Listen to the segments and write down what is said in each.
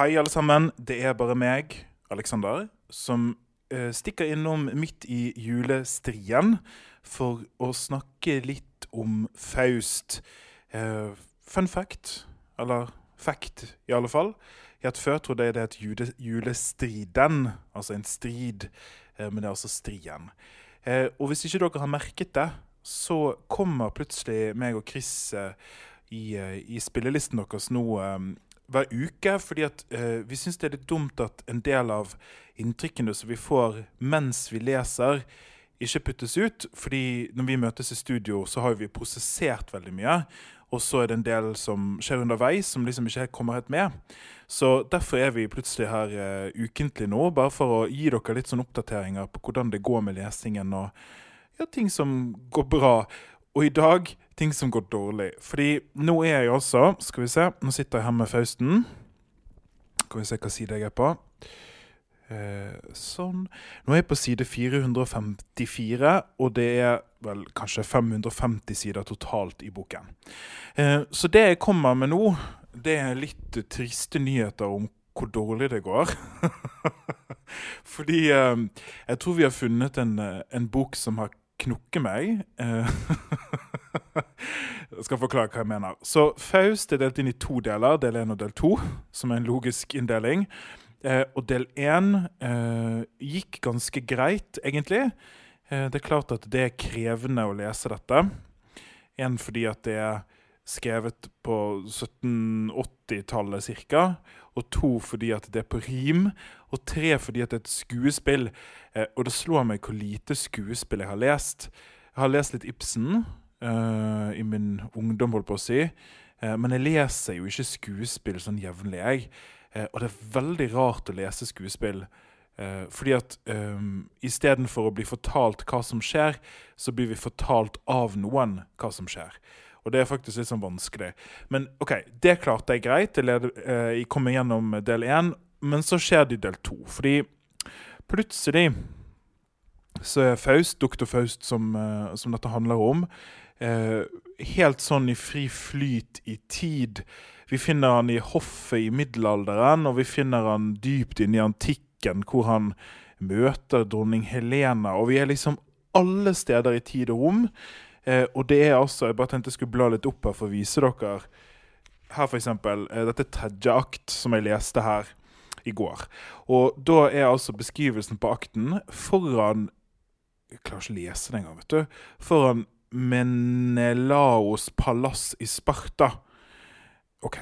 Hei, alle sammen. Det er bare meg, Alexander, som uh, stikker innom midt i julestrien for å snakke litt om Faust. Uh, fun fact, eller fact i alle fall, er at før trodde jeg det het jule, julestriden, altså en strid, uh, men det er altså strien. Og hvis ikke dere har merket det, så kommer plutselig meg og Chris i, i spillelisten deres nå hver uke, fordi at uh, vi syns det er litt dumt at en del av inntrykkene som vi får mens vi leser, ikke puttes ut. Fordi når vi møtes i studio, så har vi prosessert veldig mye. Og så er det en del som skjer underveis, som liksom ikke helt kommer helt med. Så derfor er vi plutselig her uh, ukentlig nå, bare for å gi dere litt sånn oppdateringer på hvordan det går med lesingen, og ja, ting som går bra. Og i dag ting som går dårlig. Fordi nå er jeg altså Skal vi se, nå sitter jeg her med Fausten. Skal vi se hva side jeg er på. Eh, sånn. Nå er jeg på side 454, og det er vel kanskje 550 sider totalt i boken. Eh, så det jeg kommer med nå, det er litt triste nyheter om hvor dårlig det går. Fordi eh, jeg tror vi har funnet en, eh, en bok som har knukket meg. Jeg skal forklare hva jeg mener. Så Faust er delt inn i to deler, del én og del to, som er en logisk inndeling. Eh, og del én eh, gikk ganske greit, egentlig. Eh, det er klart at det er krevende å lese dette. Én fordi at det er skrevet på 1780-tallet ca. Og to fordi at det er på rim. Og tre fordi at det er et skuespill. Eh, og det slår meg hvor lite skuespill jeg har lest. Jeg har lest litt Ibsen eh, i min ungdom, holdt på å si. Uh, men jeg leser jo ikke skuespill sånn jevnlig, jeg. Uh, og det er veldig rart å lese skuespill. Fordi at um, istedenfor å bli fortalt hva som skjer, så blir vi fortalt av noen hva som skjer. Og det er faktisk litt sånn vanskelig. Men OK, det klarte jeg greit. Jeg, led, jeg kom igjennom del én. Men så skjer det i del to. Fordi plutselig så er Faust, doktor Faust, som, som dette handler om, eh, helt sånn i fri flyt i tid. Vi finner han i hoffet i middelalderen, og vi finner han dypt inne i antikken, hvor han møter dronning Helena. Og vi er liksom alle steder i tid og rom. Eh, og det er altså Jeg bare tenkte jeg skulle bla litt opp her for å vise dere. Her, for eksempel. Eh, dette tredje akt, som jeg leste her i går. Og da er altså beskrivelsen på akten foran Jeg klarer ikke å lese det engang, vet du. Foran Menelaos palass i Sparta. OK.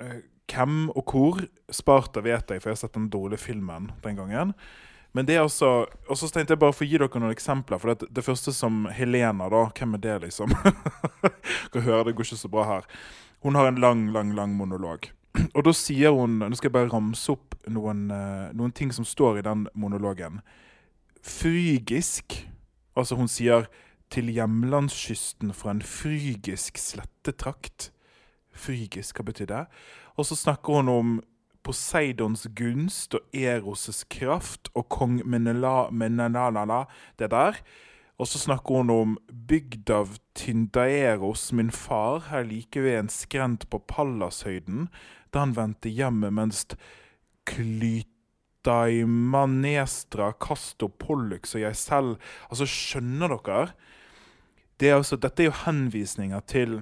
Eh, hvem og hvor? Sparta vet jeg, for jeg har sett den dårlige filmen den gangen. Men det er altså Og så tenkte jeg bare for å gi dere noen eksempler. For det, det første som Helena, da. Hvem er det, liksom? Dere hører det går ikke så bra her. Hun har en lang, lang, lang monolog. Og da sier hun Nå skal jeg bare ramse opp noen, uh, noen ting som står i den monologen. Frygisk. Altså, hun sier 'til hjemlandskysten fra en frygisk slettetrakt'. Frygisk, hva betyr det? Og så snakker hun om Poseidons gunst og Eros' kraft og kong Menela, Menelala, det der. Og så snakker hun om bygd av Tyndaeros, min far, her like ved en skrent på Pallashøyden, da han vendte hjemmet mens Klytaimanestra, Casto Pollux og jeg selv Altså, skjønner dere? Det er også, dette er jo henvisninger til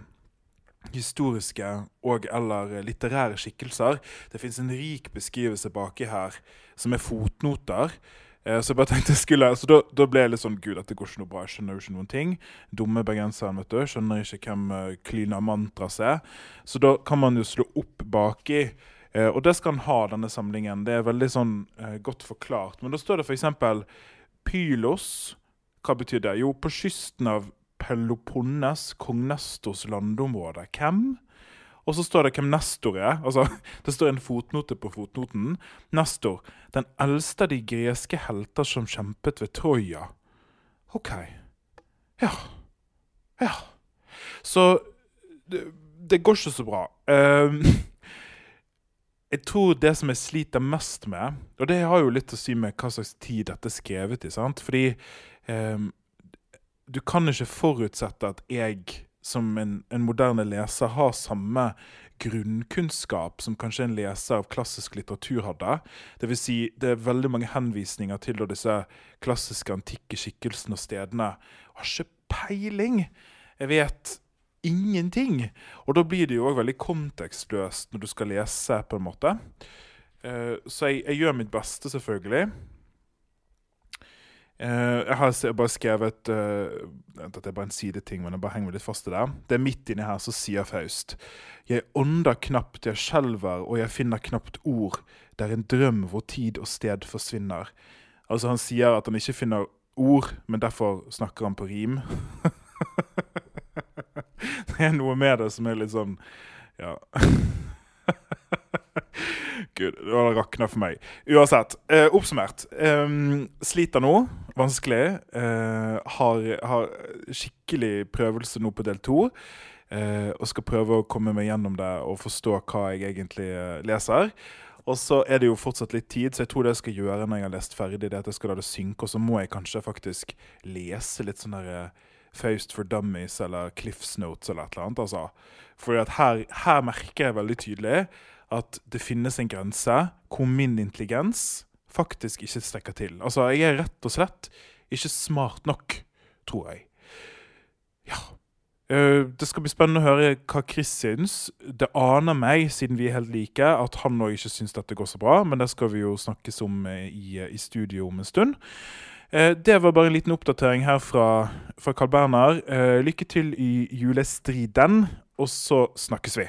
historiske og eller litterære skikkelser. Det fins en rik beskrivelse baki her som er fotnoter. Eh, så jeg bare tenkte skulle, så da, da, ble jeg litt sånn Gud, dette går ikke noe bra. Jeg skjønner jo ikke noen ting. Dumme bergenseren, vet du. Skjønner ikke hvem uh, Klyna Mantras er. Så da kan man jo slå opp baki. Uh, og det skal han ha, denne samlingen. Det er veldig sånn uh, godt forklart. Men da står det f.eks. Pylos. Hva betyr det? Jo, på kysten av Peloponnes, kong Nestors landområde. Hvem? Og så står det hvem Nestor er. Altså, det står en fotnote på fotnoten. Nestor, den eldste av de greske helter som kjempet ved Troja. OK. Ja. Ja. Så det, det går ikke så bra. Uh, jeg tror det som jeg sliter mest med, og det har jo litt å si med hva slags tid dette er skrevet i, sant? fordi um, du kan ikke forutsette at jeg som en, en, moderne leser har samme grunnkunnskap som kanskje en leser av klassisk litteratur hadde. Det vil si, det er veldig mange henvisninger til disse klassiske, antikke skikkelsene og stedene. Jeg har ikke peiling! Jeg vet ingenting! Og da blir det jo òg veldig kontekstløst når du skal lese, på en måte. Uh, så jeg, jeg gjør mitt beste, selvfølgelig. Uh, jeg har bare skrevet uh, Dette er bare en sideting, men jeg bare henger litt fast i det. Det er midt inni her så sier Faust. Jeg ånder knapt, jeg skjelver, og jeg finner knapt ord. Det er en drøm hvor tid og sted forsvinner. Altså Han sier at han ikke finner ord, men derfor snakker han på rim. det er noe med det som er litt sånn Ja. Gud, det var rakna for meg. Uansett, eh, oppsummert. Eh, sliter nå. Vanskelig. Eh, har, har, skikkelig prøvelse nå på del to. Eh, og skal prøve å komme meg gjennom det og forstå hva jeg egentlig eh, leser. Og så er det jo fortsatt litt tid, så jeg tror det jeg skal gjøre når jeg har lest ferdig, det er at jeg skal la det synke, og så må jeg kanskje faktisk lese litt sånn derre eh, Faust for Dummies eller Cliffs Notes eller et eller annet. altså. For her, her merker jeg veldig tydelig at det finnes en grense hvor min intelligens faktisk ikke strekker til. Altså, jeg er rett og slett ikke smart nok, tror jeg. Ja. Eh, det skal bli spennende å høre hva Chris syns. Det aner meg, siden vi er helt like, at han òg ikke syns dette går så bra, men det skal vi jo snakkes om eh, i, i studio om en stund. Eh, det var bare en liten oppdatering her fra, fra Carl Berner. Lykke til i julestriden, og så snakkes vi.